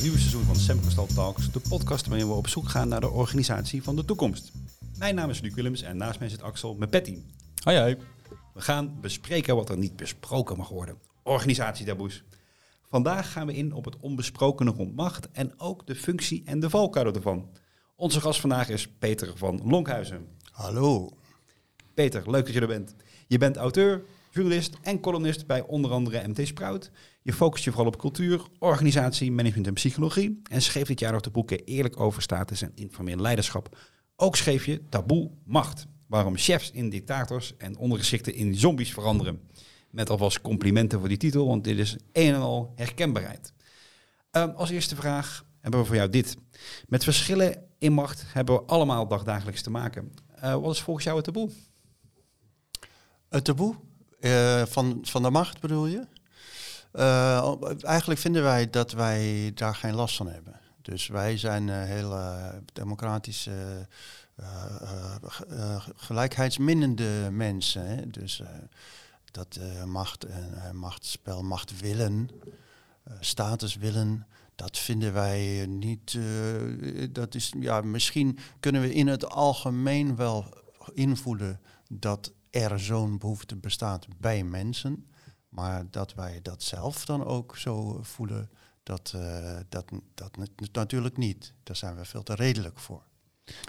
het nieuwe seizoen van Sam Talks, de podcast waarin we op zoek gaan naar de organisatie van de toekomst. Mijn naam is Luc Willems en naast mij zit Axel met Patty. Hoi, hoi. We gaan bespreken wat er niet besproken mag worden. Organisatietaboes. Vandaag gaan we in op het onbesprokene rond macht en ook de functie en de valkuilen ervan. Onze gast vandaag is Peter van Lonkhuizen. Hallo. Peter, leuk dat je er bent. Je bent auteur, journalist en columnist bij onder andere MT Sprout. Je focust je vooral op cultuur, organisatie, management en psychologie. En schreef dit jaar nog de boeken Eerlijk over status en informeel leiderschap. Ook schreef je Taboe Macht. Waarom chefs in dictators en ondergeschikten in zombies veranderen. Met alvast complimenten voor die titel, want dit is een en al herkenbaarheid. Ehm, als eerste vraag hebben we voor jou dit. Met verschillen in macht hebben we allemaal dagdagelijks te maken. Uh, wat is volgens jou het taboe? Het taboe? Uh, van, van de macht bedoel je? Uh, eigenlijk vinden wij dat wij daar geen last van hebben. Dus wij zijn uh, heel democratische, gelijkheidsminnende mensen. Hè? Dus dat macht en machtsspel, macht willen, status willen, dat vinden wij niet. dat is, ja, misschien kunnen we in het algemeen wel invoelen dat er zo'n behoefte bestaat bij mensen. Maar dat wij dat zelf dan ook zo voelen, dat, uh, dat, dat natuurlijk niet. Daar zijn we veel te redelijk voor.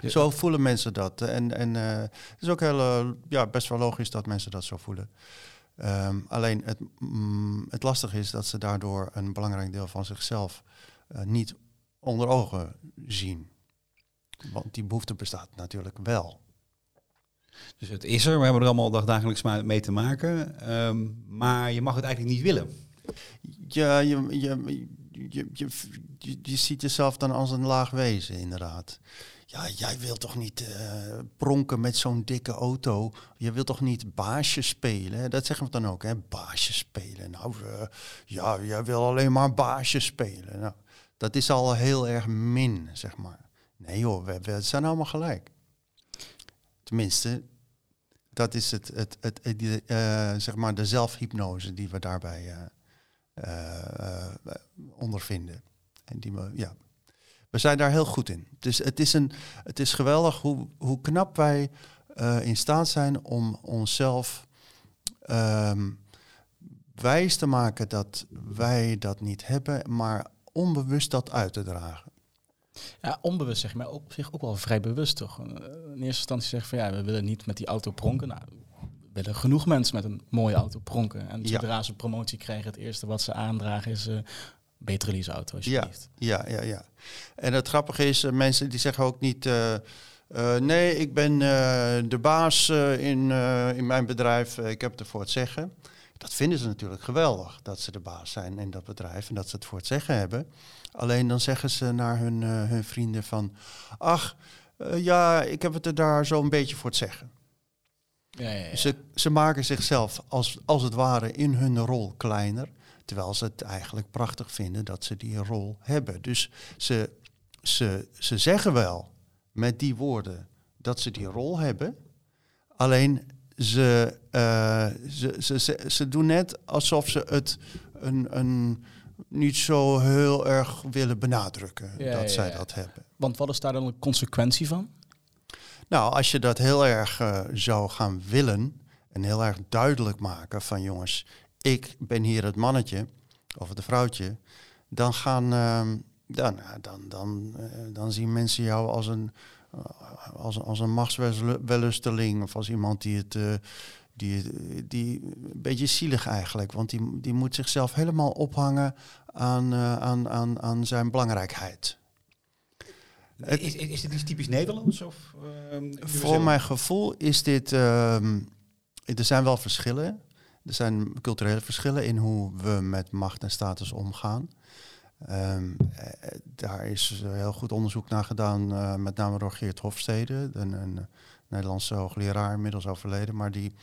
Zo voelen mensen dat. En, en uh, het is ook heel, uh, ja, best wel logisch dat mensen dat zo voelen. Um, alleen het, mm, het lastige is dat ze daardoor een belangrijk deel van zichzelf niet onder ogen zien. Want die behoefte bestaat natuurlijk wel. Dus het is er, we hebben er allemaal dagdagelijks mee te maken. Um, maar je mag het eigenlijk niet willen. Ja, je, je, je, je, je, ziet jezelf dan als een laag wezen, inderdaad. Ja, jij wilt toch niet uh, pronken met zo'n dikke auto? Je wilt toch niet baasje spelen? Dat zeggen we dan ook, hè? Baasje spelen. Nou, uh, ja, jij wil alleen maar baasje spelen. Nou, dat is al heel erg min, zeg maar. Nee we, we zijn allemaal gelijk. Tenminste, dat is het, het, het, uh, zeg maar de zelfhypnose die we daarbij uh, ondervinden. En die we, ja, we zijn daar heel goed in. Dus het is, een, het is geweldig hoe, hoe knap wij in staat zijn om onszelf um, wijs te maken dat wij dat niet hebben, maar onbewust dat uit te dragen. Ja, onbewust zeg maar op zich ook wel vrij bewust toch. In eerste instantie zeggen van ja, we willen niet met die auto pronken. Nou, we willen genoeg mensen met een mooie auto pronken. En zodra ja. ze promotie krijgen, het eerste wat ze aandragen is uh, betere leaseauto alsjeblieft. Ja, ja, ja, ja. En het grappige is, uh, mensen die zeggen ook niet... Uh, uh, nee, ik ben de baas in, in mijn bedrijf, ik heb het ervoor het zeggen. Dat vinden ze natuurlijk geweldig, dat ze de baas zijn in dat bedrijf en dat ze het voor het zeggen hebben. Alleen dan zeggen ze naar hun, uh, hun vrienden van, ach, uh, ja, ik heb het er daar zo een beetje voor het zeggen. Ja, ja, ja. Ze, ze maken zichzelf als, als het ware in hun rol kleiner, terwijl ze het eigenlijk prachtig vinden dat ze die rol hebben. Dus ze, ze, ze zeggen wel met die woorden dat ze die rol hebben, alleen ze, uh, ze, ze, ze, ze, doen net alsof ze het een, een niet zo heel erg willen benadrukken ja, dat ja, zij ja. dat hebben. Want wat is daar dan de consequentie van? Nou, als je dat heel erg uh, zou gaan willen en heel erg duidelijk maken van jongens, ik ben hier het mannetje of het vrouwtje, dan gaan uh, dan, dan, dan, uh, dan zien mensen jou als een, als, als een machtswellusteling of als iemand die het die, die een beetje zielig eigenlijk, want die, die moet zichzelf helemaal ophangen aan, uh, aan, aan, aan zijn belangrijkheid. Is, is, is dit iets typisch Nederlands? Of, uh, voor mijn gevoel is dit. Uh, er zijn wel verschillen. Er zijn culturele verschillen in hoe we met macht en status omgaan. Um, daar is heel goed onderzoek naar gedaan, uh, met name door Geert Hofstede, een, een Nederlandse hoogleraar, inmiddels overleden, maar die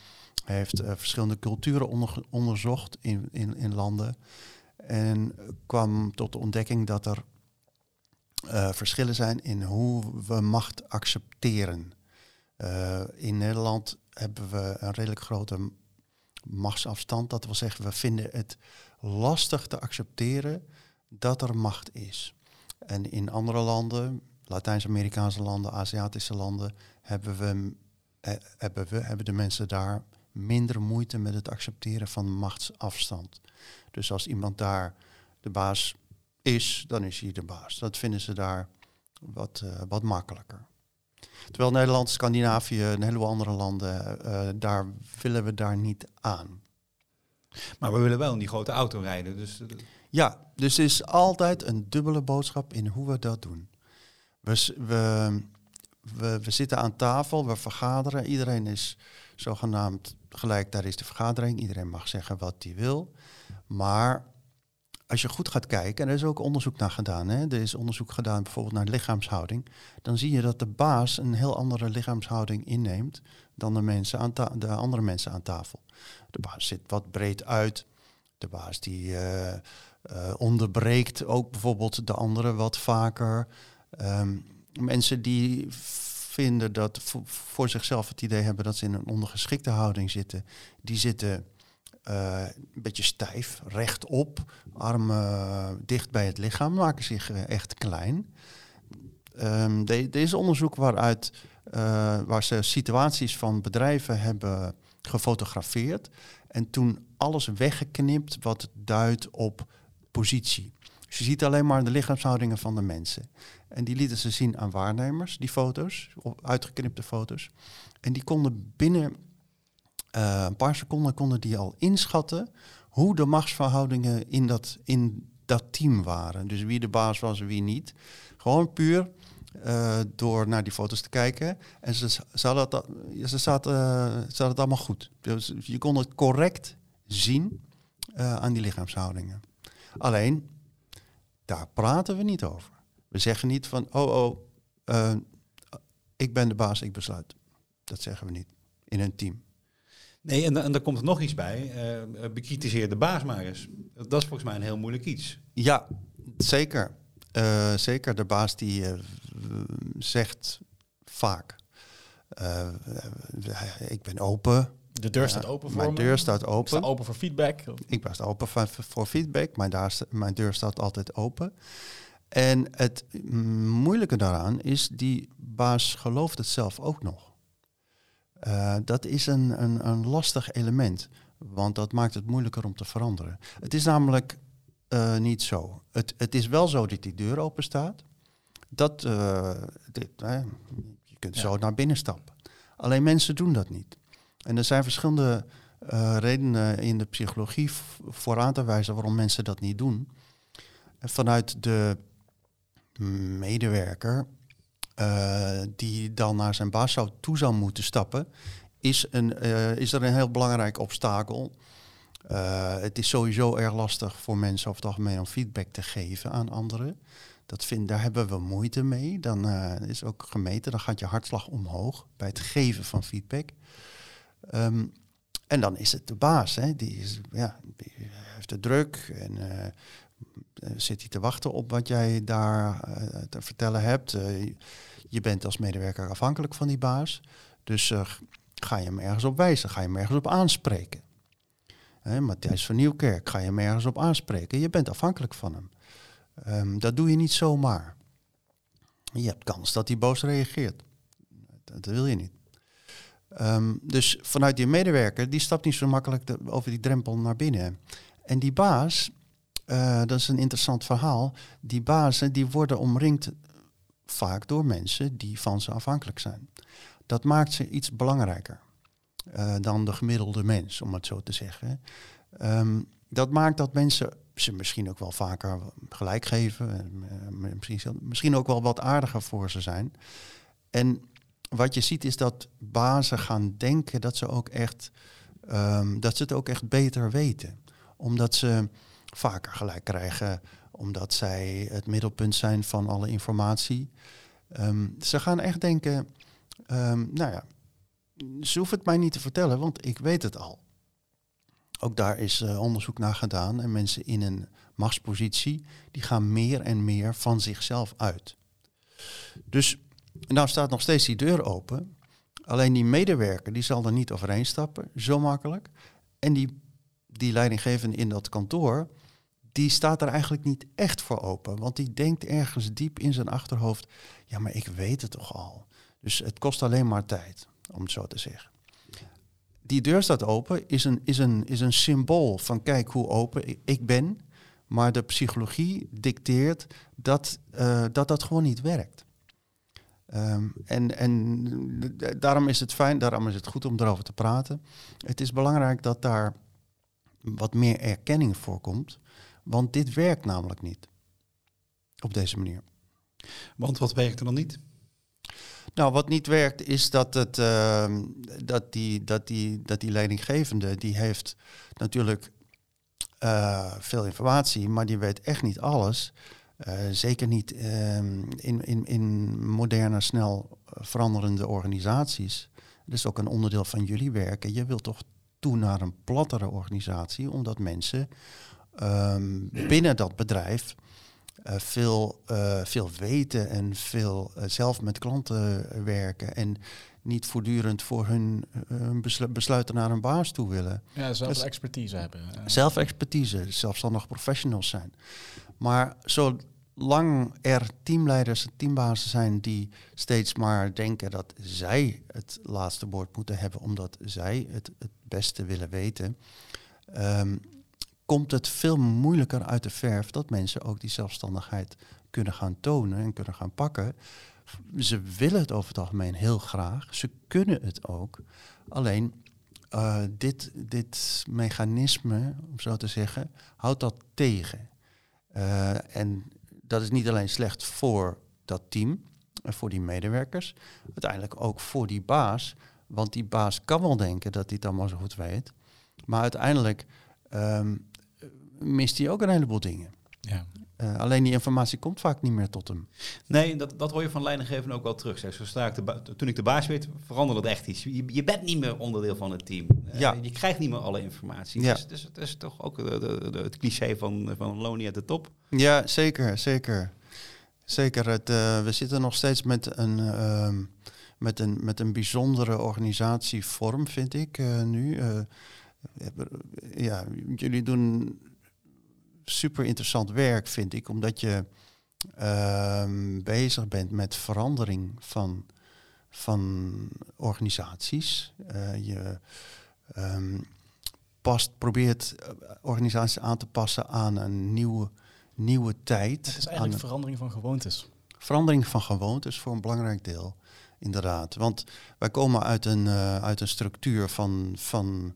heeft verschillende culturen onder, onderzocht in, in, in landen. En kwam tot de ontdekking dat er verschillen zijn in hoe we macht accepteren. In Nederland hebben we een redelijk grote machtsafstand. Dat wil zeggen, we vinden het lastig te accepteren dat er macht is. En in andere landen, Latijns-Amerikaanse landen, Aziatische landen, hebben, we, eh, hebben, hebben de mensen daar minder moeite met het accepteren van machtsafstand. Dus als iemand daar de baas is, dan is hij de baas. Dat vinden ze daar wat, uh, wat makkelijker. Terwijl Nederland, Scandinavië en een heleboel andere landen, uh, daar willen we daar niet aan. Maar we willen wel in die grote auto rijden. Dus... Ja, dus er is altijd een dubbele boodschap in hoe we dat doen. We, we, we, zitten aan tafel, we vergaderen. Iedereen is zogenaamd gelijk, daar is de vergadering. Iedereen mag zeggen wat hij wil. Maar als je goed gaat kijken, en er is ook onderzoek naar gedaan, hè? er is onderzoek gedaan bijvoorbeeld naar lichaamshouding, dan zie je dat de baas een heel andere lichaamshouding inneemt dan de, mensen aan de andere mensen aan tafel. De baas zit wat breed uit, de baas die uh, uh, onderbreekt ook bijvoorbeeld de anderen wat vaker. Um, mensen die vinden dat voor, zichzelf het idee hebben dat ze in een ondergeschikte houding zitten, die zitten uh, een beetje stijf, rechtop, armen dicht bij het lichaam, maken zich uh, echt klein. Um, er is onderzoek waaruit, waar ze situaties van bedrijven hebben gefotografeerd en toen alles weggeknipt wat duidt op positie. Dus je ziet alleen maar de lichaamshoudingen van de mensen. En die lieten ze zien aan waarnemers, die foto's, uitgeknipte foto's. En die konden binnen uh, een paar seconden konden die al inschatten hoe de machtsverhoudingen in dat, in dat team waren. Dus wie de baas was en wie niet. Gewoon puur uh, door naar die foto's te kijken. En ze, ze, dat, ze, zaten, ze het allemaal goed. Dus je kon het correct zien aan die lichaamshoudingen. Alleen, daar praten we niet over. We zeggen niet van, oh, oh, ik ben de baas, ik besluit. Dat zeggen we niet in een team. Nee, en, en daar komt er nog iets bij. Uh, bekritiseer de baas maar eens. Dat is volgens mij een heel moeilijk iets. Ja, zeker. Uh, zeker de baas die zegt vaak, ik ben open. De deur staat open voor Mijn me. deur staat open. Ik sta open voor feedback. Ik sta open voor, voor feedback. Mijn, daar, mijn deur staat altijd open. En het moeilijke daaraan is, die baas gelooft het zelf ook nog. Uh, dat is een, een, een, lastig element, want dat maakt het moeilijker om te veranderen. Het is namelijk uh, niet zo. Het, het, is wel zo dat die deur open staat. Dat, uh, dit, je kunt ja. zo naar binnen stappen. Alleen mensen doen dat niet. En er zijn verschillende redenen in de psychologie voor aan te wijzen waarom mensen dat niet doen. Vanuit de medewerker uh, die dan naar zijn baas zou toe zou moeten stappen, is, een, uh, is er een heel belangrijk obstakel. Het is sowieso erg lastig voor mensen over het algemeen om feedback te geven aan anderen. Dat vind, daar hebben we moeite mee. Dan is ook gemeten, dan gaat je hartslag omhoog bij het geven van feedback. Um, en dan is het de baas, hè? Die, ja, die heeft de druk en zit hij te wachten op wat jij daar te vertellen hebt. Je bent als medewerker afhankelijk van die baas. Dus ga je hem ergens op wijzen, ga je hem ergens op aanspreken. Hè, Matthijs van Nieuwkerk, ga je hem ergens op aanspreken. Je bent afhankelijk van hem. Um, dat doe je niet zomaar. Je hebt kans dat hij boos reageert. Dat wil je niet. Um, dus vanuit die medewerker, die stapt niet zo makkelijk over die drempel naar binnen. En die baas, uh, dat is een interessant verhaal. Die bazen die worden omringd vaak door mensen die van ze afhankelijk zijn. Dat maakt ze iets belangrijker uh, dan de gemiddelde mens, om het zo te zeggen. Um, dat maakt dat mensen ze misschien ook wel vaker gelijk geven, uh, misschien, misschien ook wel wat aardiger voor ze zijn. En wat je ziet is dat bazen gaan denken dat ze ook echt, um, dat ze het ook echt beter weten. Omdat ze vaker gelijk krijgen omdat zij het middelpunt zijn van alle informatie. Um, ze gaan echt denken, um, nou ja, ze hoeft het mij niet te vertellen, want ik weet het al. Ook daar is uh, onderzoek naar gedaan en mensen in een machtspositie, die gaan meer en meer van zichzelf uit. Dus nou staat nog steeds die deur open. Alleen die medewerker, die zal er niet overheen stappen, zo makkelijk. En die, die leidinggevende in dat kantoor, die staat er eigenlijk niet echt voor open. Want die denkt ergens diep in zijn achterhoofd, ja, maar ik weet het toch al. Dus het kost alleen maar tijd, om het zo te zeggen. Die deur staat open, is een, is een, is een symbool van kijk hoe open ik ben. Maar de psychologie dicteert dat uh, dat, dat gewoon niet werkt. Um, en, en daarom is het fijn, daarom is het goed om erover te praten. Het is belangrijk dat daar wat meer erkenning voorkomt. Want dit werkt namelijk niet. Op deze manier. Want wat werkt er dan niet? Nou, wat niet werkt is dat, het, uh, dat, die, dat, die, dat die leidinggevende, die heeft natuurlijk uh, veel informatie, maar die weet echt niet alles. Uh, zeker niet uh, in, in, in moderne, snel veranderende organisaties. Dat is ook een onderdeel van jullie werken. Je wilt toch toe naar een plattere organisatie, omdat mensen um, binnen dat bedrijf uh, veel, uh, veel weten en veel uh, zelf met klanten werken. En niet voortdurend voor hun besluiten naar een baas toe willen. Ja, zelf dus expertise hebben. Zelf expertise, zelfstandig professionals zijn. Maar zolang er teamleiders en teambazen zijn die steeds maar denken dat zij het laatste woord moeten hebben, omdat zij het het beste willen weten. Um, komt het veel moeilijker uit de verf dat mensen ook die zelfstandigheid kunnen gaan tonen en kunnen gaan pakken. Ze willen het over het algemeen heel graag, ze kunnen het ook. Alleen uh, dit, dit mechanisme, om zo te zeggen, houdt dat tegen. Uh, en dat is niet alleen slecht voor dat team en voor die medewerkers, uiteindelijk ook voor die baas. Want die baas kan wel denken dat hij het allemaal zo goed weet. Maar uiteindelijk um, mist hij ook een heleboel dingen. Ja. Uh, alleen die informatie komt vaak niet meer tot hem. Nee, dat, dat hoor je van leidinggevenden ook wel terug. Zeg. Ik de toen ik de baas werd, veranderde het echt iets. Je, je bent niet meer onderdeel van het team. Uh, ja. Je krijgt niet meer alle informatie. Ja. Dus, dus het is toch ook de, de, het cliché van, van Lonely at de top. Ja, zeker, zeker. Zeker. Het, uh, we zitten nog steeds met een, ehm, met een, met een bijzondere organisatievorm, vind ik nu. ja, jullie doen super interessant werk, vind ik, omdat je uh, bezig bent met verandering van, van organisaties. Uh, je um, past, probeert eh, organisaties aan te passen aan een nieuwe, nieuwe tijd. Het is eigenlijk verandering van gewoontes. Verandering van gewoontes voor een belangrijk deel, inderdaad. Want wij komen uit een, uh, uit een structuur van, van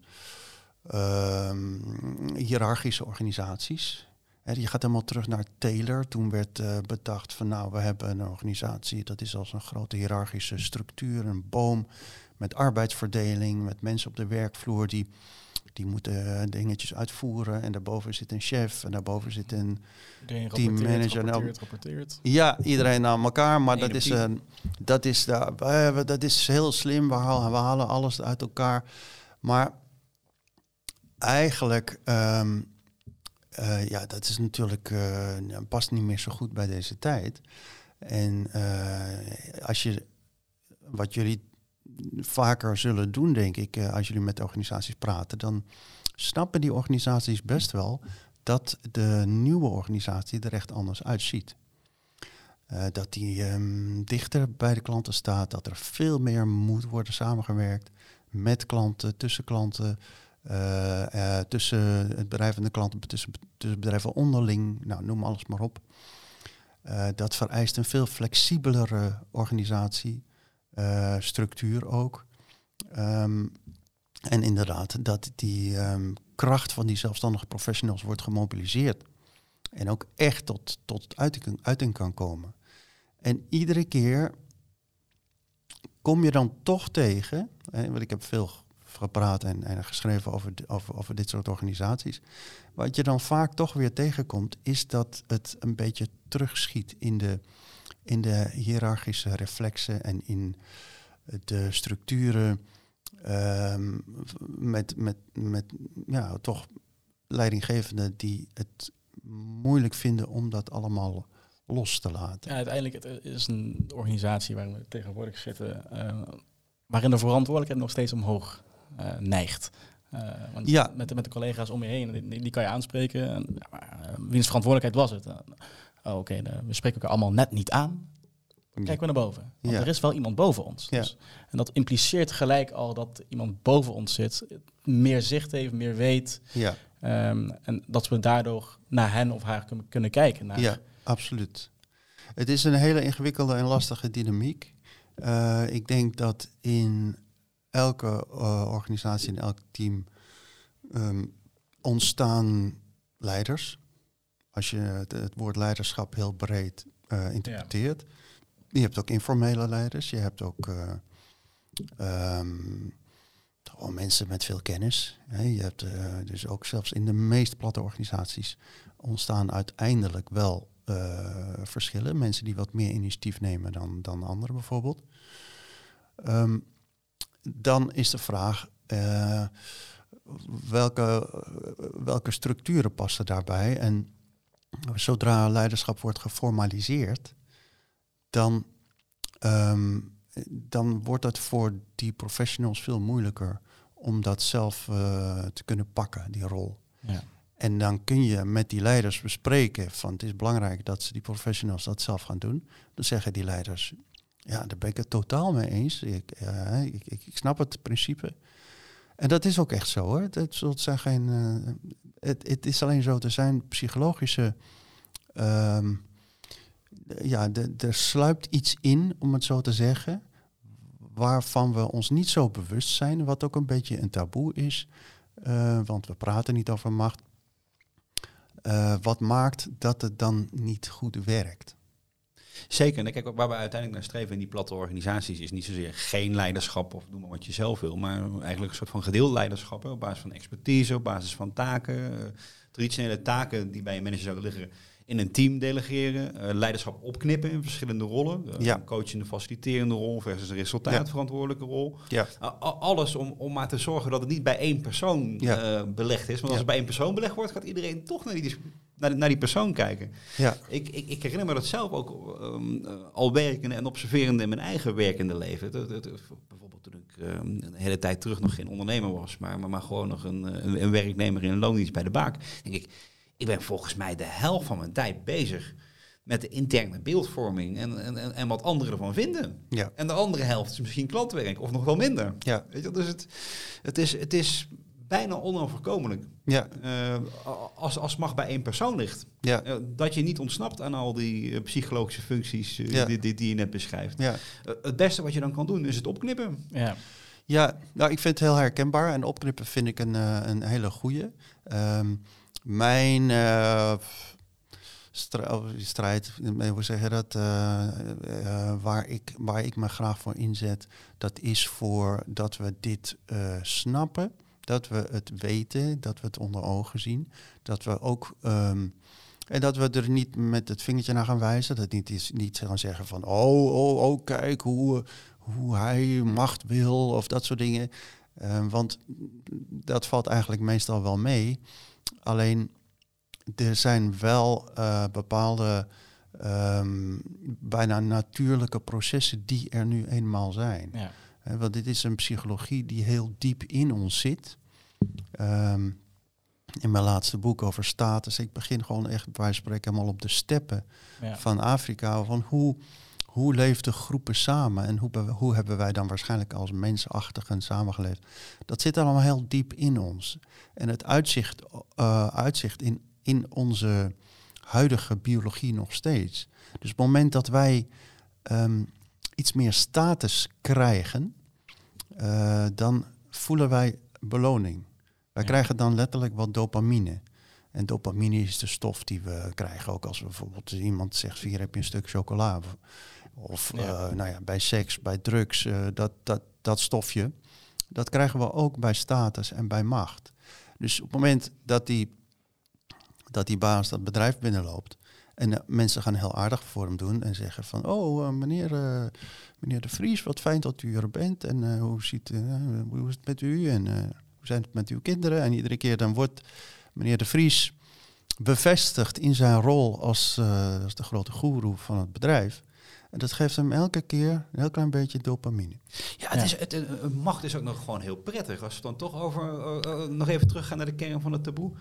hiërarchische organisaties. je gaat helemaal terug naar Taylor. Toen werd uh, bedacht van nou, we hebben een organisatie, dat is als een grote hiërarchische structuur, een boom met arbeidsverdeling, met mensen op de werkvloer die, die moeten eh, dingetjes uitvoeren. En daarboven zit een chef en daarboven zit een teammanager. Nou, rapporteert, Ja, iedereen naar elkaar, maar dat is, uh, dat, is, uh, dat is heel slim. We halen, we halen alles uit elkaar. Maar eigenlijk, um, ja, dat is natuurlijk, uh, past niet meer zo goed bij deze tijd. En uh, als je, wat jullie vaker zullen doen, denk ik, als jullie met organisaties praten, dan snappen die organisaties best wel dat de nieuwe organisatie er echt anders uitziet. Dat die um, dichter bij de klanten staat, dat er veel meer moet worden samengewerkt met klanten, tussen klanten, tussen het bedrijf en de klanten, tussen, tussen bedrijven onderling, nou, noem alles maar op. Uh, dat vereist een veel flexibelere organisatiestructuur ook. Um, en inderdaad, dat die um, kracht van die zelfstandige professionals wordt gemobiliseerd. En ook echt tot, tot uiting, uiting kan komen. En iedere keer kom je dan toch tegen, hè, want ik heb veel gepraat en, en geschreven over, dit soort organisaties. Wat je dan vaak toch weer tegenkomt, is dat het een beetje terugschiet in de, in de hiërarchische reflexen en in de structuren. Um, met, met, met ja, toch leidinggevenden die het moeilijk vinden om dat allemaal los te laten. Ja, uiteindelijk het is een organisatie waar we tegenwoordig zitten, uh, waarin de verantwoordelijkheid nog steeds omhoog neigt. Uh, want Ja. met, met de collega's om je heen, die, die kan je aanspreken. En, ja, maar, eh, wiens verantwoordelijkheid was het? Uh, oh, Oké, we spreken elkaar allemaal net niet aan. Kijken we naar boven. Want Ja. er is wel iemand boven ons. Dus, en dat impliceert gelijk al dat iemand boven ons zit, meer zicht heeft, meer weet. Ja, Ehm, en dat we daardoor naar hen of haar kunnen, kunnen kijken. Naar, ja, absoluut. Het is een hele ingewikkelde en lastige dynamiek. Eh, ik denk dat in elke eh, organisatie, in elk team, ehm, ontstaan leiders. Als je het, het woord leiderschap heel breed eh, interpreteert. Je hebt ook informele leiders. Je hebt ook eh, ehm, gewoon mensen met veel kennis. Hè. Je hebt dus ook zelfs in de meest platte organisaties ontstaan uiteindelijk wel verschillen. Mensen die wat meer initiatief nemen dan, dan anderen bijvoorbeeld. Ehm, dan is de vraag, eh, welke, welke structuren passen daarbij? En zodra leiderschap wordt geformaliseerd, dan, ehm, dan wordt het voor die professionals veel moeilijker om dat zelf eh, te kunnen pakken, die rol. Ja. En dan kun je met die leiders bespreken van het is belangrijk dat ze die professionals dat zelf gaan doen. Dan zeggen die leiders, ja, daar ben ik het totaal mee eens. Ik, eh, ik, ik, ik snap het principe. En dat is ook echt zo hoor. Het zijn geen, eh, het, het is alleen zo, er zijn psychologische. ehm, ja, er sluipt iets in, om het zo te zeggen, waarvan we ons niet zo bewust zijn, wat ook een beetje een taboe is. Eh, want we praten niet over macht. Wat maakt dat het dan niet goed werkt? Zeker. En kijk, waar we uiteindelijk naar streven in die platte organisaties is niet zozeer geen leiderschap of doe maar wat je zelf wil, maar eigenlijk een soort van gedeeld leiderschap hè, op basis van expertise, op basis van taken, eh, traditionele taken die bij een manager zouden liggen in een team delegeren, eh, leiderschap opknippen in verschillende rollen, Ja. een coachende, faciliterende rol versus een resultaatverantwoordelijke rol. Ja. Alles om, om maar te zorgen dat het niet bij één persoon eh, belegd is. Want als het bij één persoon belegd wordt, gaat iedereen toch naar die, dis- naar, die- naar die persoon kijken. Ja, Ik, ik, ik herinner me dat zelf ook ehm, eh, al werkende en observerende in mijn eigen werkende leven. Dat- dat- bijvoorbeeld toen ik ehm, een hele tijd terug nog geen ondernemer was, maar, maar, maar gewoon nog een, eh, een, een werknemer in een loondienst bij de baak. Denk ik, ik ben volgens mij de helft van mijn tijd bezig met de interne beeldvorming en, en, en, en wat anderen ervan vinden. ja, En de andere helft is misschien klantwerk of nog wel minder. ja, Weet je, dus het, het, is, het is bijna onoverkomelijk. ja, Eh, als, als macht bij één persoon ligt. ja, Eh, dat je niet ontsnapt aan al die eh, psychologische functies Ja. die, die, die je net beschrijft. ja. Het beste wat je dan kan doen is het opknippen. Ja. Ja, nou, ik vind het heel herkenbaar en opknippen vind ik een, een hele goeie. Ehm, mijn eh, oh, strijd, hoe zeg je dat, waar, ik, waar ik me graag voor inzet, dat is voor dat we dit eh, snappen, dat we het weten, dat we het onder ogen zien, dat we ook... ehm, en dat we er niet met het vingertje naar gaan wijzen. Dat niet, is, niet gaan zeggen van, oh, oh, oh, kijk hoe, hoe hij macht wil of dat soort dingen. Eh, want dat valt eigenlijk meestal wel mee. Alleen er zijn wel eh, bepaalde ehm, bijna natuurlijke processen die er nu eenmaal zijn. Ja. Want dit is een psychologie die heel diep in ons zit. Ehm, in mijn laatste boek over status, ik begin gewoon echt bij spreken helemaal op de steppen Ja. van Afrika. Van hoe, hoe leefden groepen samen en hoe, hoe hebben wij dan waarschijnlijk als mensachtigen samengeleefd. Dat zit allemaal heel diep in ons. En het uitzicht, eh, uitzicht in, in onze huidige biologie nog steeds. Dus op het moment dat wij ehm, iets meer status krijgen, eh, dan voelen wij beloning. Wij Ja. krijgen dan letterlijk wat dopamine. En dopamine is de stof die we krijgen ook als we bijvoorbeeld iemand zegt, hier heb je een stuk chocola. Of, Ja. eh, nou ja, bij seks, bij drugs, eh, dat, dat, dat stofje. Dat krijgen we ook bij status en bij macht. Dus op het moment dat die, dat die baas dat bedrijf binnenloopt en eh, mensen gaan heel aardig voor hem doen en zeggen van, oh eh, meneer, eh, meneer De Vries, wat fijn dat u er bent en eh, hoe, ziet, hoe is het met u en eh, hoe zijn het met uw kinderen? En iedere keer dan wordt meneer De Vries bevestigd in zijn rol als, eh, als de grote goeroe van het bedrijf. En dat geeft hem elke keer een heel klein beetje dopamine. Ja, het Ja. Is, het, macht is ook nog gewoon heel prettig. Als we dan toch over, nog even teruggaan naar de kern van het taboe.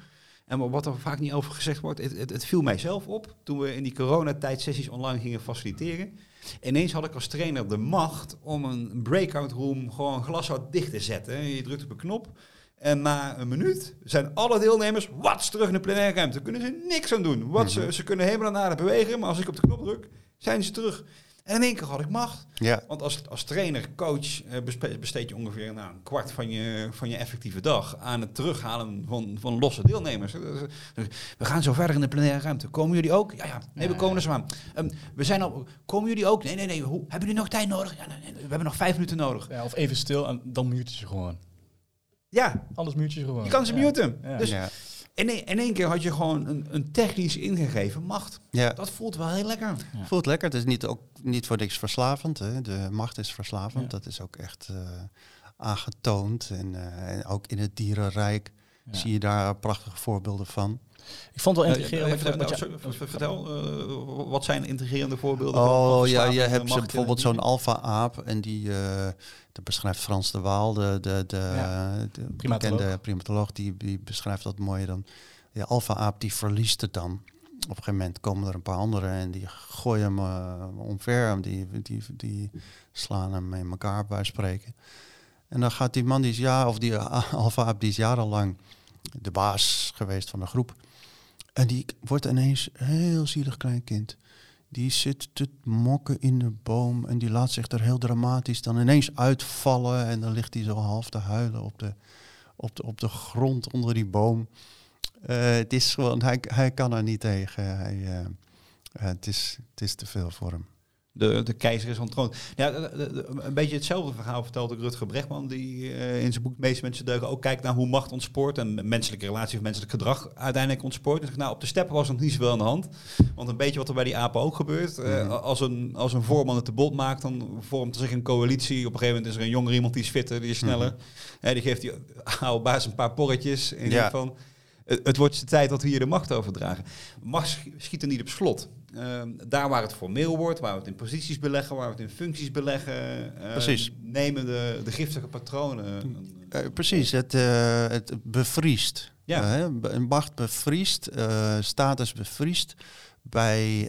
En wat er vaak niet over gezegd wordt, het, het, het viel mijzelf op toen we in die coronatijd sessies online gingen faciliteren. Ineens had ik als trainer de macht om een breakout room gewoon glashout dicht te zetten. Je drukt op een knop en na een minuut zijn alle deelnemers wat terug in de plenaire ruimte. Daar kunnen ze niks aan doen. Wat ze, ze kunnen helemaal naar aarde bewegen, maar als ik op de knop druk, zijn ze terug. En in één keer had ik macht. Ja, Want als, als trainer, coach, eh, besteed je ongeveer nou, een kwart van je, van je effectieve dag aan het terughalen van, van losse deelnemers. We gaan zo verder in de plenaire ruimte. Komen jullie ook? Ja, ja. Nee, we komen er zo aan. Ehm, we zijn al. Komen jullie ook? Nee, nee, nee. Hoe, hebben jullie nog tijd nodig? Ja, nee, nee, we hebben nog vijf minuten nodig. Ja, of even stil en dan mute je gewoon. Ja, Anders mute je gewoon. je kan ze Ja. muten. Ja. Dus ja, in, één- keer had je gewoon een, een technisch ingegeven macht. ja. Dat voelt wel heel lekker. Ja. Voelt lekker. Het is niet, ook niet voor niks verslavend. Hè. De macht is verslavend. Ja. Dat is ook echt eh, aangetoond. En, eh, en ook in het dierenrijk Ja. zie je daar prachtige voorbeelden van. Ik vond het wel nou, je- v- vertel, eh, wat zijn integrerende voorbeelden? van Oh ja, je hebt bijvoorbeeld zo'n alfa-aap. En die, eh, dat beschrijft Frans de Waal, de, de, de, Ja. de Primatoloog. bekende primatoloog. Die, die beschrijft dat mooier dan. De alfa-aap die verliest het dan. Op een gegeven moment komen er een paar anderen en die gooien hem eh, omver. Die, die, die slaan hem in elkaar bij spreken. En dan gaat die man, die is ja, of die alfa-aap, die is jarenlang de baas geweest van de groep. En die wordt ineens een heel zielig klein kind. Die zit te mokken in de boom en die laat zich er heel dramatisch dan ineens uitvallen. En dan ligt hij zo half te huilen op de, op de, op de grond onder die boom. Eh, het is gewoon, hij, hij kan er niet tegen. Hij, eh, eh, het, is, het is te veel voor hem. De, de keizer is. Ja, de- de- de- een beetje hetzelfde verhaal vertelt ook Rutger Brechtman, die eh, in zijn boek Meeste Mensen Deugen ook kijkt naar hoe macht ontspoort en menselijke relatie of menselijk gedrag uiteindelijk ontspoort. En zegt, nou, op de steppen was nog niet zoveel aan de hand. Want een beetje wat er bij die apen ook gebeurt. eh, Mhm. als, een, als een voorman het te bot maakt, dan vormt er zich een coalitie. Op een gegeven moment is er een jonger iemand die is fitter, die is sneller. Eh, die geeft die oude baas een paar porretjes. En Ja. van, het, het wordt de tijd dat we hier de macht overdragen. Macht sch- schiet er niet op slot. Ehm, daar waar het formeel wordt, waar we het in posities beleggen, waar we het in functies beleggen, eh, Precies. nemen de, de giftige patronen. Eh, precies, het, eh, het bevriest. Ja. Eh, een macht bevriest, status bevriest bij,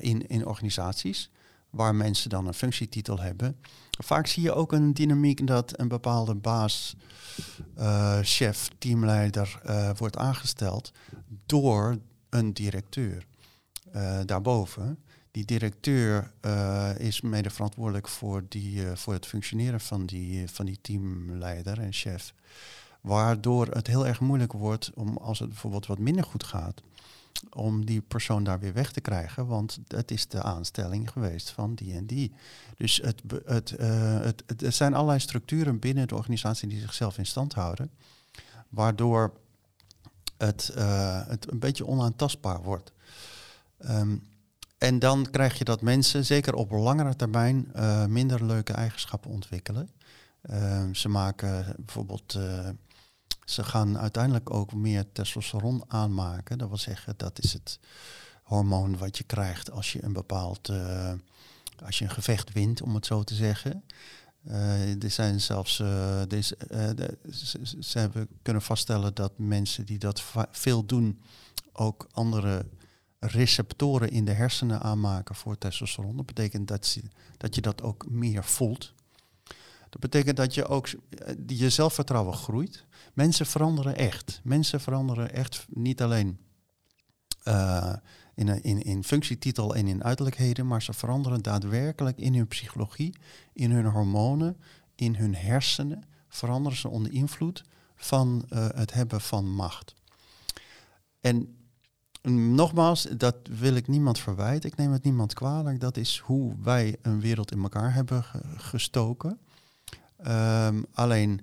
in, in organisaties waar mensen dan een functietitel hebben. Vaak zie je ook een dynamiek dat een bepaalde baas, chef, teamleider wordt aangesteld door een directeur eh, daarboven. Die directeur eh, is mede verantwoordelijk voor, die, eh, voor het functioneren van die, van die teamleider en chef. Waardoor het heel erg moeilijk wordt om, als het bijvoorbeeld wat minder goed gaat, om die persoon daar weer weg te krijgen. Want het is de aanstelling geweest van die en die. Dus het, het, het, het, er zijn allerlei structuren binnen de organisatie die zichzelf in stand houden. Waardoor het, het een beetje onaantastbaar wordt. Ehm, en dan krijg je dat mensen, zeker op langere termijn, eh, minder leuke eigenschappen ontwikkelen. Ehm, ze maken bijvoorbeeld, eh, ze gaan uiteindelijk ook meer testosteron aanmaken. Dat wil zeggen, dat is het hormoon wat je krijgt als je een bepaald, eh, als je een gevecht wint, om het zo te zeggen. Er zijn zelfs, ze, ze- hebben kunnen vaststellen dat mensen die dat veel doen, ook andere receptoren in de hersenen aanmaken voor testosteron. Dat betekent dat, dat je dat ook meer voelt. Dat betekent dat je ook eh, je zelfvertrouwen groeit. Mensen veranderen echt. Mensen veranderen echt niet alleen eh, in, in, in functietitel en in uiterlijkheden, maar ze veranderen daadwerkelijk in hun psychologie, in hun hormonen, in hun hersenen. Veranderen ze onder invloed van eh, het hebben van macht. En nogmaals, dat wil ik niemand verwijten. Ik neem het niemand kwalijk. Dat is hoe wij een wereld in elkaar hebben ge- gestoken. Ehm, alleen,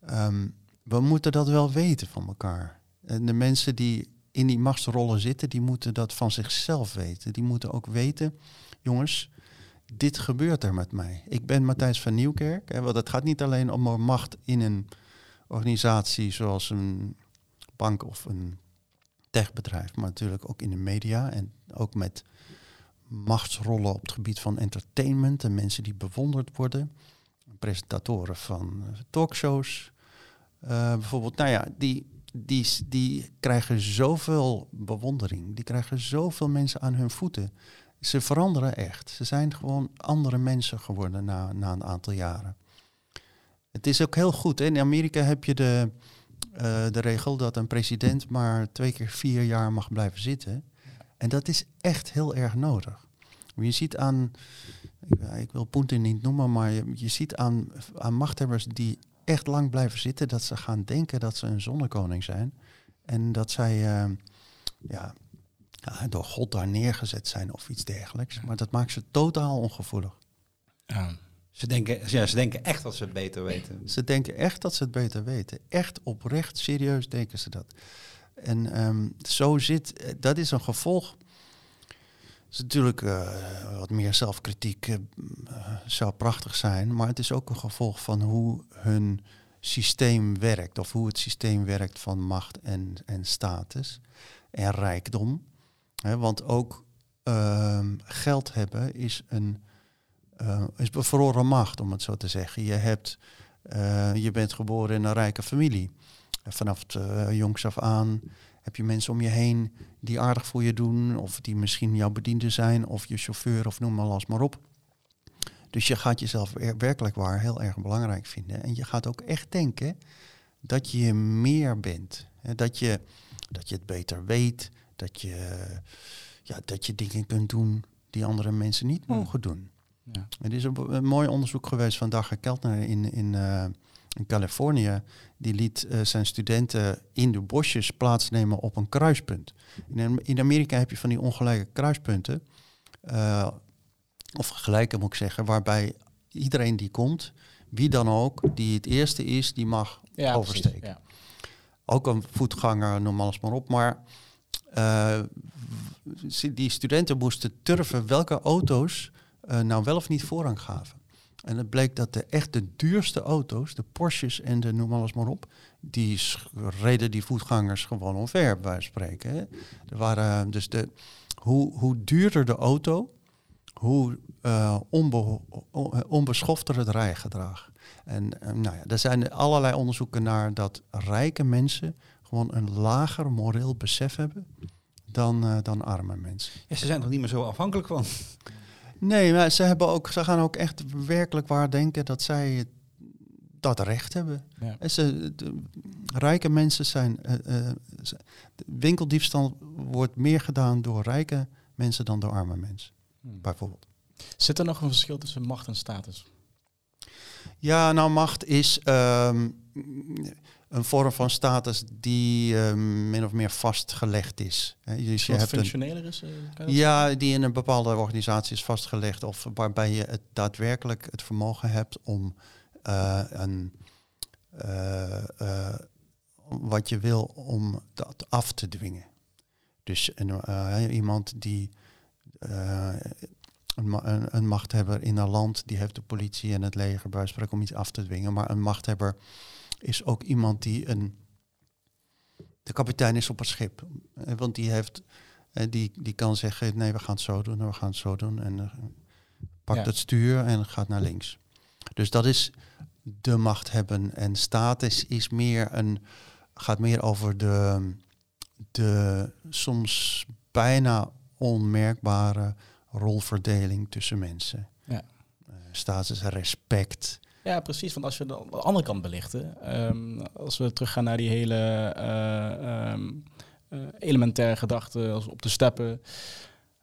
ehm, we moeten dat wel weten van elkaar. En de mensen die in die machtsrollen zitten, die moeten dat van zichzelf weten. Die moeten ook weten, jongens, dit gebeurt er met mij. Ik ben Matthijs van Nieuwkerk. Hè, want het gaat niet alleen om macht in een organisatie zoals een bank of een techbedrijf, maar natuurlijk ook in de media en ook met machtsrollen op het gebied van entertainment en mensen die bewonderd worden. Presentatoren van eh, talkshows. Uh, bijvoorbeeld, nou ja, die, die, die krijgen zoveel bewondering. Die krijgen zoveel mensen aan hun voeten. Ze veranderen echt. Ze zijn gewoon andere mensen geworden na, na een aantal jaren. Het is ook heel goed. In Amerika heb je de, de regel dat een president maar twee keer vier jaar mag blijven zitten. En dat is echt heel erg nodig. Je ziet aan, ik, ik wil Poetin niet noemen, maar je, je ziet aan, aan machthebbers die echt lang blijven zitten, dat ze gaan denken dat ze een zonnekoning zijn. En dat zij uh, ja, door God daar neergezet zijn of iets dergelijks. Maar dat maakt ze totaal ongevoelig. Ja. Ze denken, ja, ze denken echt dat ze het beter weten. Ze denken echt dat ze het beter weten. Echt oprecht, serieus denken ze dat. En um, zo zit, dat is een gevolg. Het is natuurlijk uh, wat meer zelfkritiek uh, zou prachtig zijn, maar het is ook een gevolg van hoe hun systeem werkt, of hoe het systeem werkt van macht en, en status en rijkdom. Want ook uh, geld hebben is een uh, is bevroren macht, om het zo te zeggen. Je, hebt, uh, je bent geboren in een rijke familie. Vanaf uh, jongs af aan heb je mensen om je heen die aardig voor je doen, of die misschien jouw bediende zijn, of je chauffeur, of noem maar alles maar op. Dus je gaat jezelf werkelijk waar heel erg belangrijk vinden. En je gaat ook echt denken dat je meer bent. Dat je, dat je het beter weet, dat je, ja, dat je dingen kunt doen die andere mensen niet mogen doen. Ja. Er is een, een, mooi onderzoek geweest van Dager Keltner in, in, uh, in Californië. Die liet uh, zijn studenten in de bosjes plaatsnemen op een kruispunt. In, in Amerika heb je van die ongelijke kruispunten. Uh, of gelijke moet ik zeggen, waarbij iedereen die komt, wie dan ook, die het eerste is, die mag ja, oversteken. Precies, ja. Ook een voetganger, noem alles maar op. Maar die studenten moesten turven welke auto's uh, nou wel of niet voorrang gaven. En het bleek dat de echt de duurste auto's, de Porsches en de noem alles maar op, die reden die voetgangers gewoon omver, bij spreken. Er waren dus de, hoe, hoe duurder de auto, hoe uh, onbe, onbeschofter het rijgedrag. En nou ja, er zijn allerlei onderzoeken naar dat rijke mensen gewoon een lager moreel besef hebben dan, dan arme mensen. Ja, ze zijn toch niet meer zo afhankelijk van? Nee, maar ze, hebben ook, ze gaan ook echt werkelijk waar denken dat zij dat recht hebben. Ja. En ze, de, rijke mensen zijn. Uh, uh, winkeldiefstal wordt meer gedaan door rijke mensen dan door arme mensen, hmm. bijvoorbeeld. Zit er nog een verschil tussen macht en status? Ja, nou, macht is. Um, een vorm van status die uh, min of meer vastgelegd is. He, dus je hebt functioneler is? Uh, ja, die in een bepaalde organisatie is vastgelegd. Of waarbij je het daadwerkelijk het vermogen hebt om uh, een, wat je wil om dat af te dwingen. Dus een, iemand die een, een, machthebber in een land, die heeft de politie en het leger bij om iets af te dwingen. Maar een machthebber is ook iemand die een. De kapitein is op het schip. Eh, want die heeft. Eh, die, die kan zeggen: nee, we gaan het zo doen en we gaan het zo doen. En uh, pakt het stuur en gaat naar links. Dus dat is de macht hebben. En status is meer een. gaat meer over de. de soms bijna onmerkbare rolverdeling tussen mensen. Ja. Uh, status, respect. Ja, precies. Want als je de andere kant belichten, um, als we teruggaan naar die hele uh, um, uh, elementaire gedachte als op de steppen.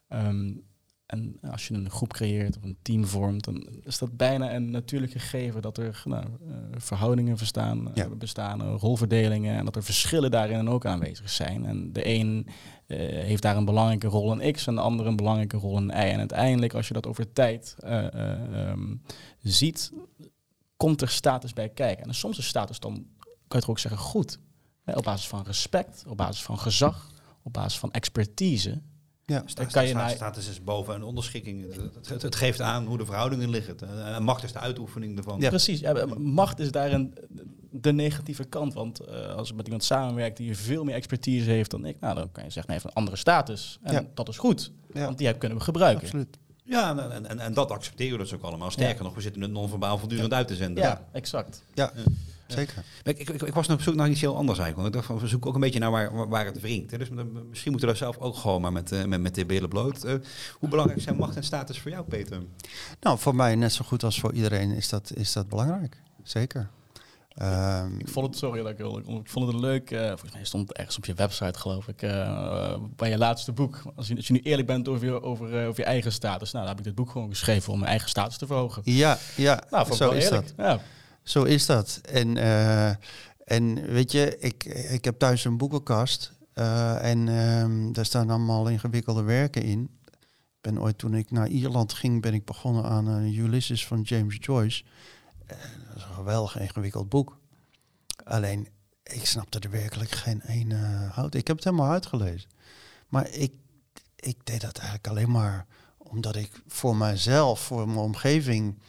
Um, en als je een groep creëert of een team vormt, dan is dat bijna een natuurlijk gegeven dat er nou, uh, verhoudingen verstaan, ja. bestaan, rolverdelingen en dat er verschillen daarin ook aanwezig zijn. En de een uh, heeft daar een belangrijke rol in X en de ander een belangrijke rol in Y. En uiteindelijk, als je dat over tijd uh, um, ziet, komt er status bij kijken. En soms is status dan, kan je het ook zeggen, goed. Hè, op basis van respect, op basis van gezag, op basis van expertise. Ja, dan kan je naar... status is boven een onderschikking. Het, het, geeft aan hoe de verhoudingen liggen. En macht is de uitoefening ervan. Ja. Precies. Ja, macht is daarin de negatieve kant. Want eh, als ik met iemand samenwerkt die veel meer expertise heeft dan ik, nou, dan kan je zeggen, nee, heeft een andere status. En Ja. dat is goed, Ja. want die heb- kunnen we gebruiken. Absoluut. Ja, en, en, en, en dat accepteren we dus ook allemaal. Sterker nog, we zitten het non-verbaal voortdurend uit te zenden. Ja, exact. Ja, zeker. Ik, ik, ik, ik was nog op zoek naar iets heel anders eigenlijk. Want ik dacht van, we zoeken ook een beetje naar waar, waar- het wringt. Hè. Dus misschien moeten we daar zelf ook gewoon maar met, eh, met, met de billen bloot. Eh, hoe belangrijk zijn macht en status voor jou, Peter? Nou, voor mij net zo goed als voor iedereen is dat, is dat belangrijk. Zeker. Ehm, Ik vond het, sorry dat ik ik vond het een leuk, eh, volgens mij stond het ergens op je website geloof ik, eh, bij je laatste boek. Als je, als je nu eerlijk bent over je, over, eh, over je eigen status, nou dan heb ik dit boek gewoon geschreven om mijn eigen status te verhogen. ja, ja Nou, zo is dat. Ja. Zo is dat. En, en weet je, ik, ik heb thuis een boekenkast. en ehm, daar staan allemaal ingewikkelde werken in. Ik ben ooit, toen ik naar Ierland ging, ben ik begonnen aan Ulysses van James Joyce. Eh, dat is een geweldig ingewikkeld boek. Alleen, ik snapte er werkelijk geen ene hout. Ik heb het helemaal uitgelezen. Maar ik, ik deed dat eigenlijk alleen maar omdat ik voor mijzelf, voor mijn omgeving,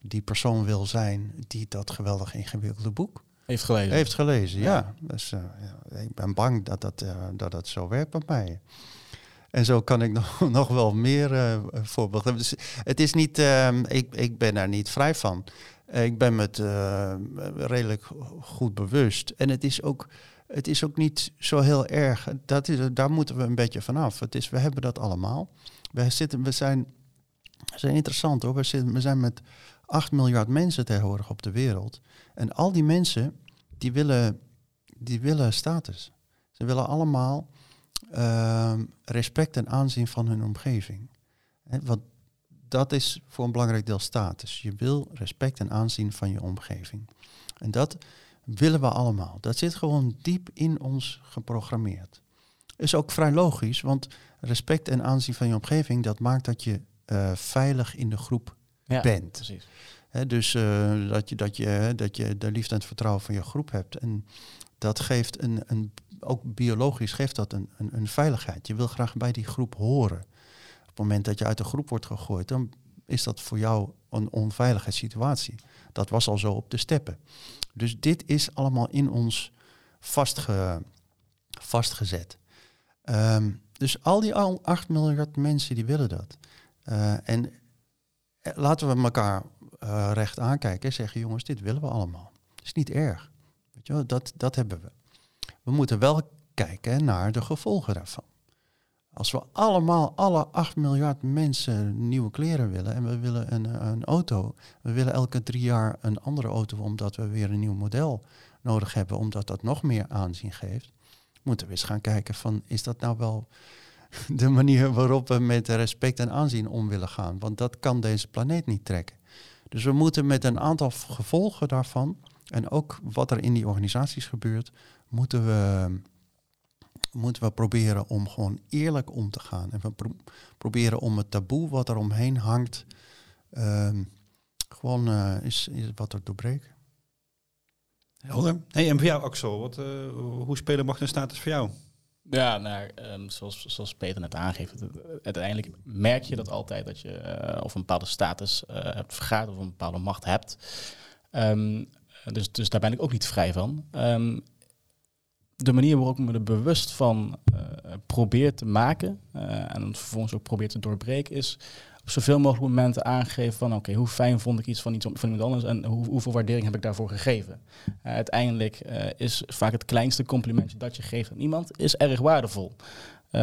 die persoon wil zijn die dat geweldig ingewikkelde boek Heeft gelezen. heeft gelezen. Ja, dus, eh, ja, ik ben bang dat dat, eh, dat dat zo werkt bij mij. En zo kan ik nog, nog wel meer eh voorbeelden. Dus het is niet, ehm, ik, ik ben daar niet vrij van. Eh, ik ben me het eh, redelijk goed bewust. En het is ook, het is ook niet zo heel erg. Dat is, daar moeten we een beetje vanaf. Het is, we hebben dat allemaal. We, zitten, we zijn, zijn interessant hoor. We, zitten, we zijn met 8 miljard mensen tegenwoordig op de wereld. En al die mensen, die willen, die willen status. Ze willen allemaal ehm, respect en aanzien van hun omgeving. Hè, want dat is voor een belangrijk deel status. Je wil respect en aanzien van je omgeving. En dat willen we allemaal. Dat zit gewoon diep in ons geprogrammeerd. Is ook vrij logisch, want respect en aanzien van je omgeving, dat maakt dat je eh, veilig in de groep ja, bent. Precies. Dus eh, dat, je, dat, je, dat je de liefde en het vertrouwen van je groep hebt. En dat geeft een, een ook biologisch geeft dat een, een, een veiligheid. Je wil graag bij die groep horen. Moment dat je uit de groep wordt gegooid, dan is dat voor jou een onveilige situatie. Dat was al zo op de steppen. Dus dit is allemaal in ons vastge, vastgezet. Ehm, dus al die al 8 miljard mensen die willen dat. Eh, en eh, laten we elkaar eh, recht aankijken en zeggen, jongens, dit willen we allemaal. Dat is niet erg. Weet je dat, dat hebben we. We moeten wel kijken naar de gevolgen daarvan. Als we allemaal, alle 8 miljard mensen nieuwe kleren willen en we willen een, een auto, we willen elke drie jaar een andere auto omdat we weer een nieuw model nodig hebben, omdat dat nog meer aanzien geeft, moeten we eens gaan kijken van, is dat nou wel de manier waarop we met respect en aanzien om willen gaan? Want dat kan deze planeet niet trekken. Dus we moeten met een aantal gevolgen daarvan en ook wat er in die organisaties gebeurt, moeten we, moeten we proberen om gewoon eerlijk om te gaan. En we pro- proberen om het taboe wat er omheen hangt, ehm, gewoon eh, is, is wat er doorbreken. Helder. Hey, en voor jou, Axel, wat, eh, hoe spelen macht en status voor jou? Ja, nou, ehm, zoals, zoals Peter net aangeeft, uiteindelijk merk je dat altijd dat je eh, of een bepaalde status eh, hebt vergaard of een bepaalde macht hebt. Ehm, dus, dus daar ben ik ook niet vrij van. Ehm, de manier waarop ik me er bewust van eh, probeer te maken eh, en vervolgens ook probeer te doorbreken is op zoveel mogelijk momenten aangeven van oké, hoe fijn vond ik iets van, iets van iemand anders en hoe, hoeveel waardering heb ik daarvoor gegeven. Uh, uiteindelijk uh, is vaak het kleinste complimentje dat je geeft aan iemand, is erg waardevol. Uh,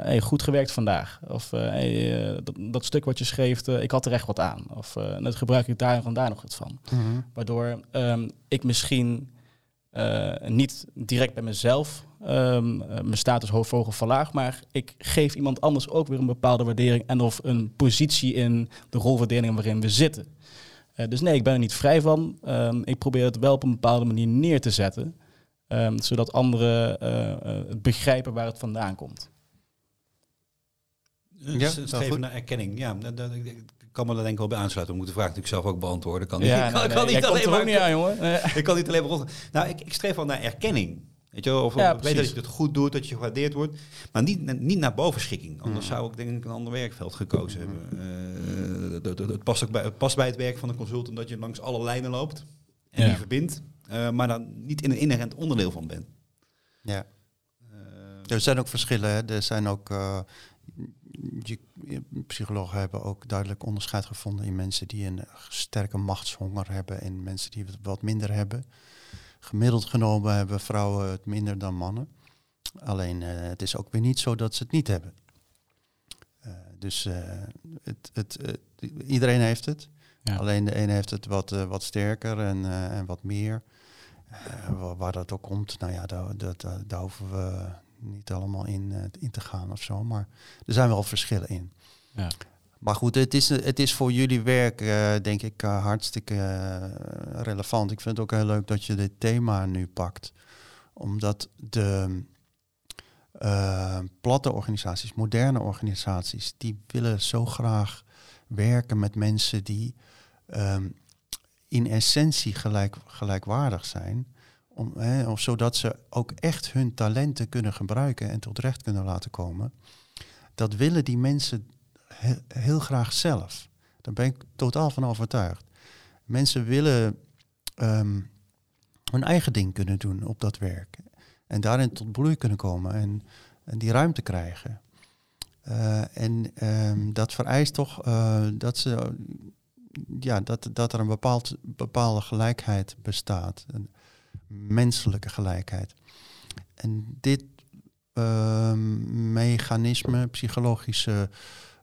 hey, goed gewerkt vandaag. Of uh, hey, dat, dat, stuk wat je schreef, ik had er echt wat aan. Of net gebruik ik daar en daar nog wat van. Mm-hmm. Waardoor um, ik misschien uh, niet direct bij mezelf um, mijn status of verlaag, maar ik geef iemand anders ook weer een bepaalde waardering en of een positie in de rolverdeling waarin we zitten. Uh, dus nee, ik ben er niet vrij van. Um, ik probeer het wel op een bepaalde manier neer te zetten, um, zodat anderen uh, begrijpen waar het vandaan komt. Ja, streven naar erkenning. Ja, dat, kan me daar denk ik wel bij aansluiten. We moeten de vraag natuurlijk zelf ook beantwoorden. Kan, ja, ik, nee, kan, nee, niet alleen maar, niet aan, jongen. Nee. ik kan niet alleen maar. Nou, ik, ik streef wel naar erkenning. Weet je wel, of ja, ik weet dat je het goed doet, dat je gewaardeerd wordt. Maar niet, niet naar bovenschikking. Anders mm. zou ik denk ik een ander werkveld gekozen mm. hebben. Uh, het, het, het, past ook bij, het past bij het werk van een consultant dat je langs alle lijnen loopt. En ja. die verbindt. eh, maar dan niet in een inherent onderdeel van bent. Ja. Eh, Er zijn ook verschillen. Hè. Er zijn ook. Je, psychologen hebben ook duidelijk onderscheid gevonden in mensen die een sterke machtshonger hebben en mensen die het wat minder hebben. Gemiddeld genomen hebben vrouwen het minder dan mannen. Alleen eh, het is ook weer niet zo dat ze het niet hebben. Eh, dus eh, het, het, iedereen heeft het. Ja. Alleen de ene heeft het wat, wat sterker en, en wat meer. Wa- waar dat ook komt, nou ja, daar, dat, daar hoeven we niet allemaal in, eh, in te gaan of zo. Maar er zijn wel verschillen in. Ja. Maar goed, het is, het is voor jullie werk, eh, denk ik, eh, hartstikke relevant. Ik vind het ook heel leuk dat je dit thema nu pakt. Omdat de platte organisaties, moderne organisaties, die willen zo graag werken met mensen die ehm, in essentie gelijk, gelijkwaardig zijn. Om, hè, of zodat ze ook echt hun talenten kunnen gebruiken en tot recht kunnen laten komen. Dat willen die mensen he- heel graag zelf. Daar ben ik totaal van overtuigd. Mensen willen ehm, hun eigen ding kunnen doen op dat werk. En daarin tot bloei kunnen komen en, en die ruimte krijgen. Eh, en ehm, dat vereist toch eh, dat, ze, ja, dat, dat er een bepaald, bepaalde gelijkheid bestaat. Menselijke gelijkheid. En dit ehm, mechanisme, psychologische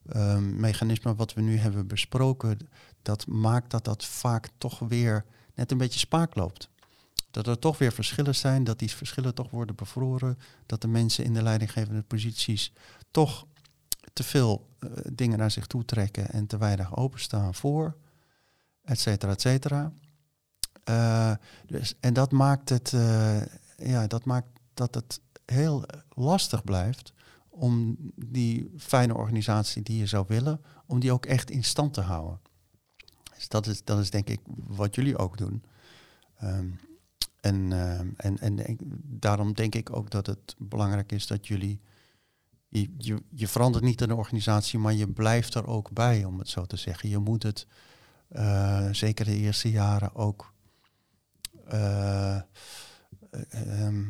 ehm, mechanisme wat we nu hebben besproken, dat maakt dat dat vaak toch weer net een beetje spaak loopt. Dat er toch weer verschillen zijn, dat die verschillen toch worden bevroren, dat de mensen in de leidinggevende posities toch te veel eh, dingen naar zich toe trekken en te weinig openstaan voor, et cetera, et cetera. Eh, dus, en dat maakt het, eh, ja, dat maakt dat het heel lastig blijft om die fijne organisatie die je zou willen, om die ook echt in stand te houden. Dus dat is, dat is denk ik wat jullie ook doen. Ehm, en, ehm, en, en ik- daarom denk ik ook dat het belangrijk is dat jullie. Je, je, je verandert niet in de organisatie, maar je blijft er ook bij, om het zo te zeggen. Je moet het eh, zeker de eerste jaren ook eh, eh, ehm,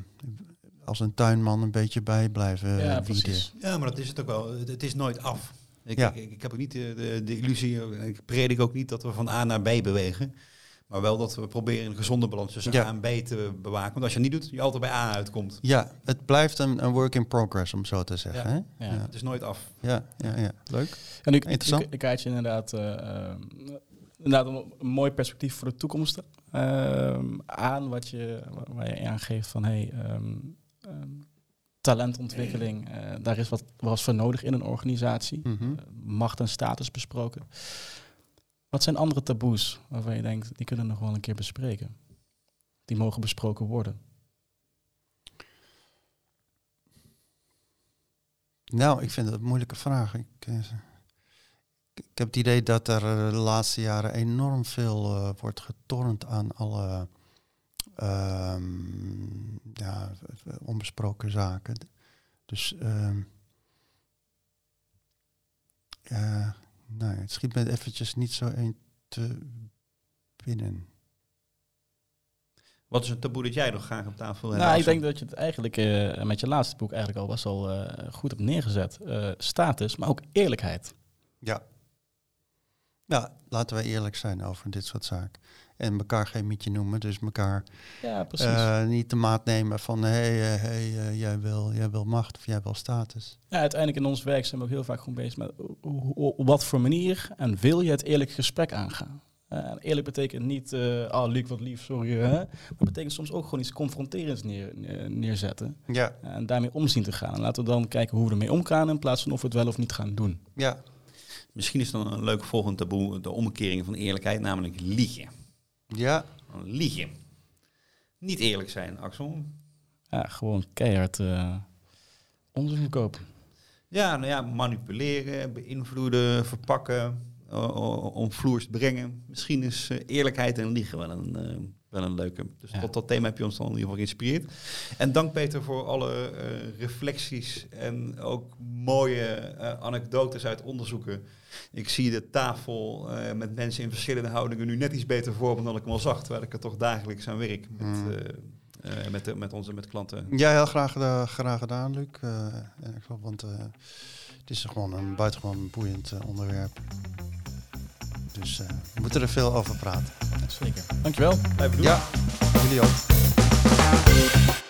als een tuinman een beetje bij blijven ja, wieden. precies. Ja, maar dat is het ook wel. Het, is nooit af. Ik, Ja. ik, ik heb ook niet de, de, de illusie, eh, ik predik ook niet dat we van A naar B bewegen. Maar wel dat we proberen een gezonde balans tussen Ja. A en B te bewaken. Want als je het niet doet, je altijd bij A uitkomt. Ja, het blijft een, een work in progress, om zo te zeggen. Ja. Hè? Ja. Ja. Het is nooit af. Ja, ja, ja. Leuk. En ik, ik, Interessant. ik, ik je inderdaad, eh, eh, inderdaad een, een mooi perspectief voor de toekomst ehm, aan, wat je, waar- je aangeeft van hey, ehm, ehm, talentontwikkeling, eh, daar is wat was voor nodig in een organisatie. Mhm. Eh, macht en status besproken. Wat zijn andere taboes waarvan je denkt, die kunnen we nog wel een keer bespreken? Die mogen besproken worden. Nou, ik vind het een moeilijke vraag. Ik, eh, ik heb het idee dat er eh, de laatste jaren enorm veel eh, wordt getornd aan alle ehm, ja, onbesproken zaken. Dus ehm, ja, nou, het schiet me eventjes niet zo een te binnen. Wat is een taboe dat jij nog graag op tafel hebt? Nou, ik denk dat je het eigenlijk eh, met je laatste boek eigenlijk al best wel eh, goed hebt neergezet. Eh, status, maar ook eerlijkheid. Ja. Ja, laten we eerlijk zijn over dit soort zaken. En elkaar geen mietje noemen, dus elkaar Ja, eh, niet de maat nemen van hé, hey, hey, eh, jij, wil, jij wil macht of jij wil status. ja, uiteindelijk in ons werk zijn we ook heel vaak gewoon bezig met op wat voor manier en wil je het eerlijk gesprek aangaan. Eh, en eerlijk betekent niet, eh oh Luc, wat lief, sorry. Hè? Maar het betekent soms ook gewoon iets confronterends neer, neer- neerzetten. Ja, En daarmee omzien te gaan. En laten we dan kijken hoe we ermee omgaan in plaats van of we het wel of niet gaan doen. ja. Misschien is dan een leuk volgend taboe de omkering van eerlijkheid, namelijk liegen. Ja, Liegen. Niet eerlijk zijn, Axel. Ja, gewoon keihard eh onzin verkopen. Ja, nou ja, manipuleren, beïnvloeden, verpakken, uh, omvloers brengen. Misschien is eh, eerlijkheid en liegen wel een eh, wel een leuke. Dus Ja. tot dat thema heb je ons dan in ieder geval geïnspireerd. En dank Peter voor alle eh, reflecties en ook mooie eh, anekdotes uit onderzoeken. Ik zie de tafel eh, met mensen in verschillende houdingen nu net iets beter voor dan ik hem al zag. Terwijl ik er toch dagelijks aan werk met, Mm. eh, eh, met, de, met onze met klanten. Ja, heel graag, graag gedaan, Luc. Want het is gewoon een buitengewoon boeiend onderwerp. Dus uh, we moeten er veel over praten. Zeker. Dankjewel. Blijf doen. Ja, jullie ook.